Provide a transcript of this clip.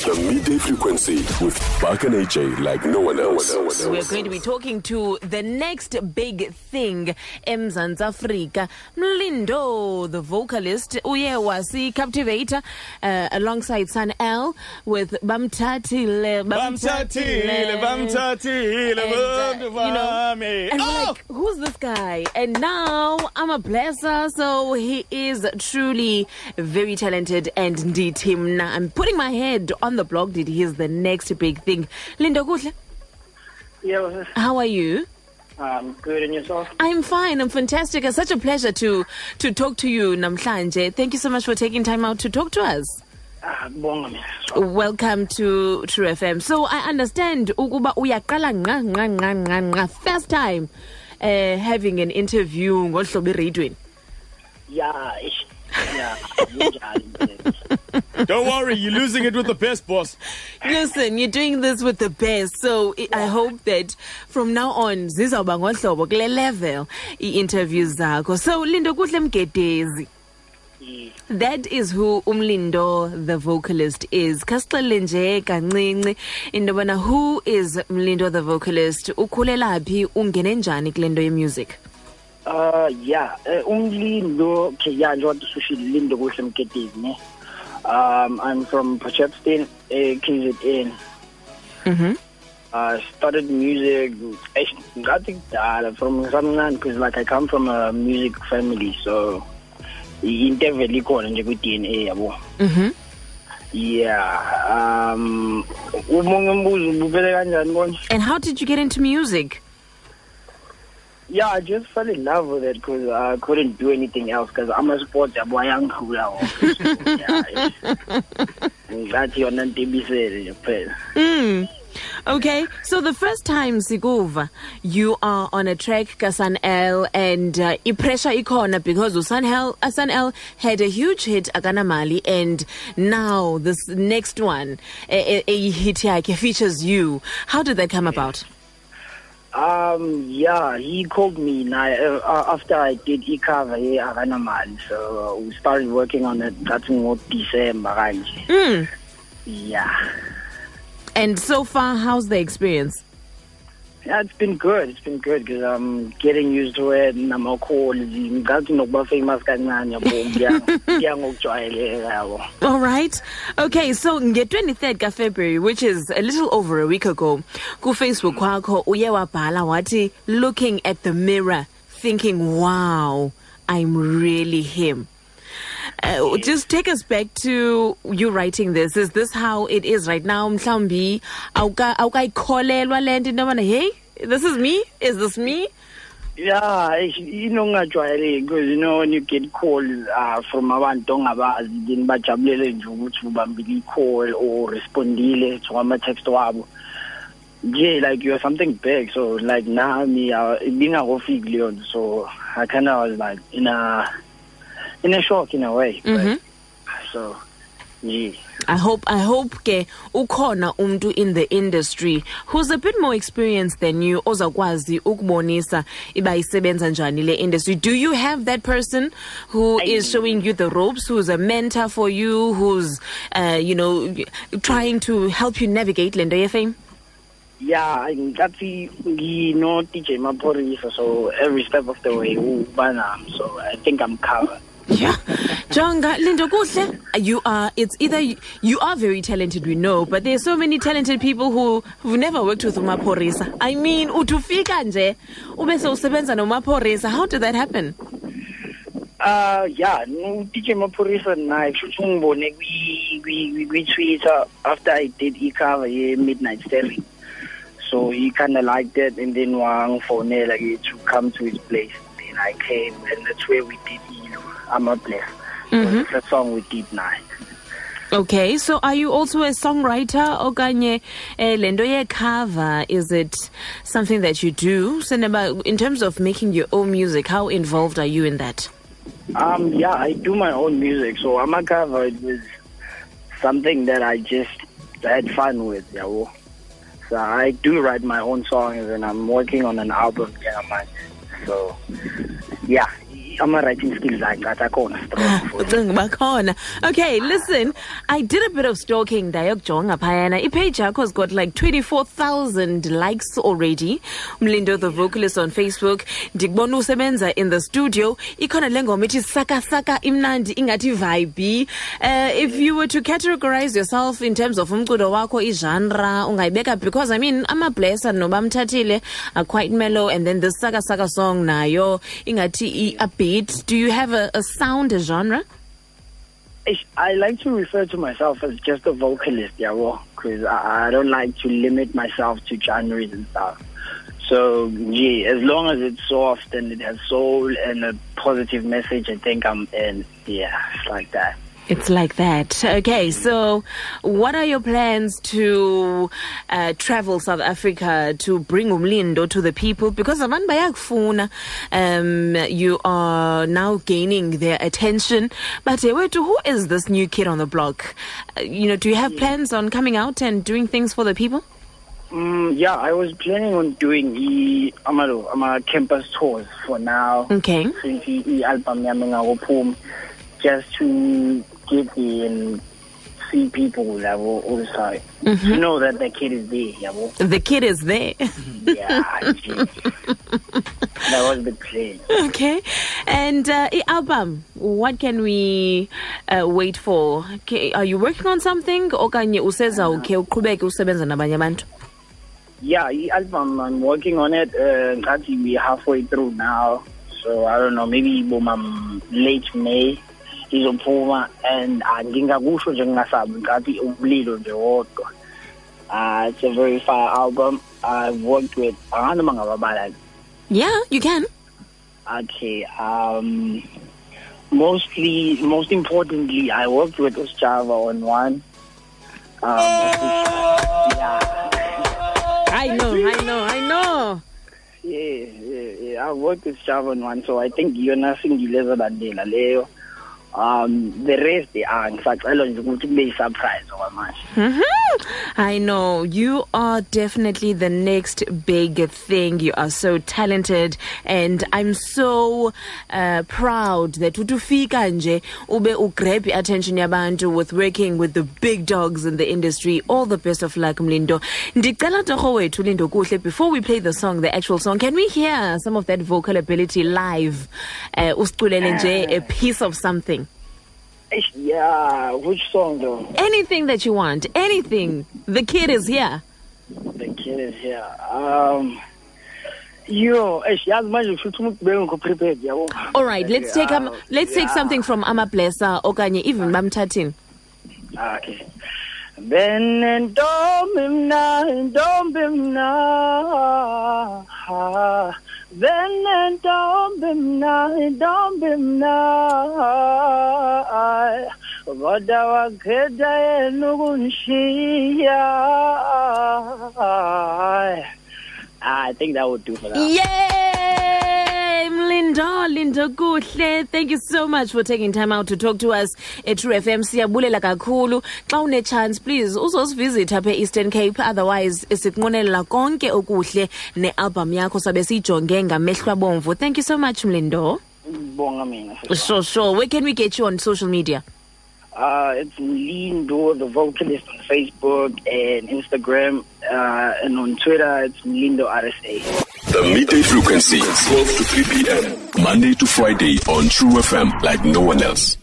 The midday frequency with Buck and AJ like no one else. We're going to be talking to the next big thing eMzantsi Afrika. Mlindo, the vocalist, uye wasi captivator uh, alongside Sun-EL with Bamtatile. Bamtatile, bamtatile, And, uh, you know, bamtatile. And we're Oh! like, who's this guy? And now I'm a blesser, so he is truly very talented and indeed him. Now I'm putting my head on the block. Did he is the next big thing? Linda Kuhle, Yeah, how are you? I'm good and yourself? I'm fine. I'm fantastic. It's such a pleasure to to talk to you, Namhlanje. Thank you so much for taking time out to talk to us. Ah. Welcome to True FM. So I understand ukuba uyaqala nqa nqa nqa nqa nqa first time uh, having an interview ngohlobo eradweni. Yeah, ish. Yeah, kunjalo impela. Don't worry, you're losing it with the best boss. Listen, you're doing this with the best. So I I hope that from now on zizawuba ngohlobo kule level i-interviews zakho. So Lindo kuhle mgedezi. Yeah. That is who Umlindo the vocalist is. Kasixelele nje kancinci into yobana who is Mlindo the vocalist? Ukhulela phi ungene njani kule nto yemusic? Uh, yeah, uh, umlindo, okay, yeah, njengoba usushilo lindo kuhle mketezi, ne? Um, I'm from Port Shepstone, uh, KZN. Mhm. Uh, started music, eh, ngathi kudala from ngisamncane because like I come from a music family, so into evele ikhona nje kwi-DNA yabo. Mhm. Yeah, um, umonge umbuzo ubupele kanjani konje? And how did you get into music? Yeah, I just fell in love with it because I couldn't do anything else because I'm a sports boy yangikhula wonke. Ngathi yona into ibisele nje kuphela. Mm. Okay, so the first time Sikuva, you are on a track Kasan L and uh, pressure ikona because Usan L, Asan L had a huge hit Akanamali and now this next one a, a, a hit yakhe features you. How did that come about? Um, yeah, he called me now uh, after I did e-cover here. So we started working on it. That's in what December. Mm. Yeah. And so far, how's the experience? Yeah, it's been good. It's been good because I'm getting used to it. Nama calls. Ngathi nokuba famous kancane yabo. Kuya kuya ngokujwayeleka yabo. All right. Okay, so nge 23rd ka February, which is a little over a week ago, ku Facebook kwakho uye wabhala wathi looking at the mirror thinking, "Wow, I'm really him." Uh, just take us back to you writing this. Is this how it is right now? Mhlambi awuka awukayikholelwa lento into yobana, "Hey, this is me? Is this me?" Yeah, ish- inongajwayeleki because you know when you get calls uh, from abantu ongabazi then bajabulele nje ukuthi ubambile i-call or respondile to ama-text wabo nje like you're something big so like nami uh, ibingakofiki leyo nto so i kind of was like in a in a shock in a way Mhm. so yeah I hope I hope ke ukhona umuntu in the industry who's a bit more experienced than you ozakwazi ukubonisa iba isebenza njani le industry do you have that person who is showing you the ropes who's a mentor for you who's uh, you know trying to help you navigate le nto yefame Yeah, ngathi ngino DJ Maphorisa so every step of the way uba nami so I think I'm covered. Yeah jonga lindo kuhle you are it's either you, are very talented we know but there are so many talented people who who've never worked with umaphorisa i mean utufika nje ube sewusebenza nomaphorisa how did that happen Uh yeah, DJ Maphorisa naye futhi ungibone kwi kwi kwi Twitter after I did e-cover ye Midnight Sterling. So he kind of liked it and then wangifonela ke to come to his place. Then I came and that's where we did. I'm a blessed. Mhm. It's a song we did night. okay so are you also a songwriter okanye eh, le nto yecover is it something that you do Seneba, in terms of making your own music how involved are you in that Um, yeah, I do my own music, so I'm a cover. It was something that I just had fun with, yeah. So I do write my own songs, and I'm working on an album, yeah, man. So, yeah, ama-writing skills strong for. ucinga bakhona okay listen i did a bit of stalking ndayokujonga phayana ipage yakho has got like 24000 likes already. Umlindo the vocalist on facebook. Ndikubona usebenza in the studio. Ikhona le ngoma ithi sakasaka imnandi ingathi vibe uh, if you were to categorize yourself in terms of umculo wakho igenre ungayibeka because i mean amablessa noba mthathile are quite mellow. And then this sakasaka song nayo ingathi i- a do you have a, a sound a genre I like to refer to myself as just a vocalist, yeah, because I, I don't like to limit myself to genres and stuff. So, yeah, as long as it's soft and it has soul and a positive message, I think I'm in. Yeah, it's like that. It's like that. Okay, so what are your plans to uh, travel South Africa to bring Umlindo to the people? Because abantu bayakufuna, um, you are now gaining their attention. But uh, wait, who is this new kid on the block? Uh, you know, do you have plans on coming out and doing things for the people? Mm, yeah, I was planning on doing the amalo, ama campus tours for now. Okay. Since the album just to get in see people yabo also to know that the kid is there yabo. The kid is there. Yeah, that was the plan. okay. And uh, i- album, what can we uh, wait for? Okay, are you working on something? Okanye useza okay uqhubeke usebenza nabanye abantu? Yeah, the album I'm working on it. Uh, we halfway through now, so I don't know. Maybe boma late May izophuma and ngingakusho nje ngingasabi ngathi umlilo nje wodwa. Uh, it's a very fire album. I've worked with anganoma ngababala Yeah, you can. Okay. Um, mostly, most importantly, I worked with Java on one. Um, yeah, I know, I know, I know. yeah, yeah, yeah. I worked with Java on one, so I think you're not nothing bandela leyo. Um, the rest, ah, kube surprise okwamanje. I know. You are definitely the next big thing. You are so talented. And I'm so uh, proud that utufika nje ube ugrab attention yabantu with working with the big dogs in the industry. All the best of luck, Mlindo. Lindo kuhle. Before we play the song, the actual song, can we hear some of that vocal ability live? Uh, a piece of something. Yeah, which song though? Anything that you want. Anything. The kid is here. The kid is here. Um, yo, eish, yazi manje kushuthi umuntu bengekho prepared yabo. All right, let's take um, Yeah, let's take yeah. something from Amablessa okanye even bamthathini. Okay. Benentombi mna, ntombi mna. Benentombi mna, ntombi mna. Kodwa wakhetha yena ukunishiya. I think that would do for that. Yay! Mlindo, Lindo Kuhle. Thank you so much for taking time out to talk to us at True FM. Siyabulela kakhulu. Xa une chance, please usosivisit apha e-Eastern Cape. Otherwise, sikunqonelela konke okuhle ne-album yakho sabe siyijonge ngamehlo abomvu. Thank you so much, Mlindo. Bonga mina. Sure, sure. Where can we get you on social media? Uh, it's Lindo, the vocalist on Facebook and Instagram, uh, and on Twitter, it's Lindo RSA. The midday frequency, 12 to 3 p.m. Monday to Friday on True FM like no one else.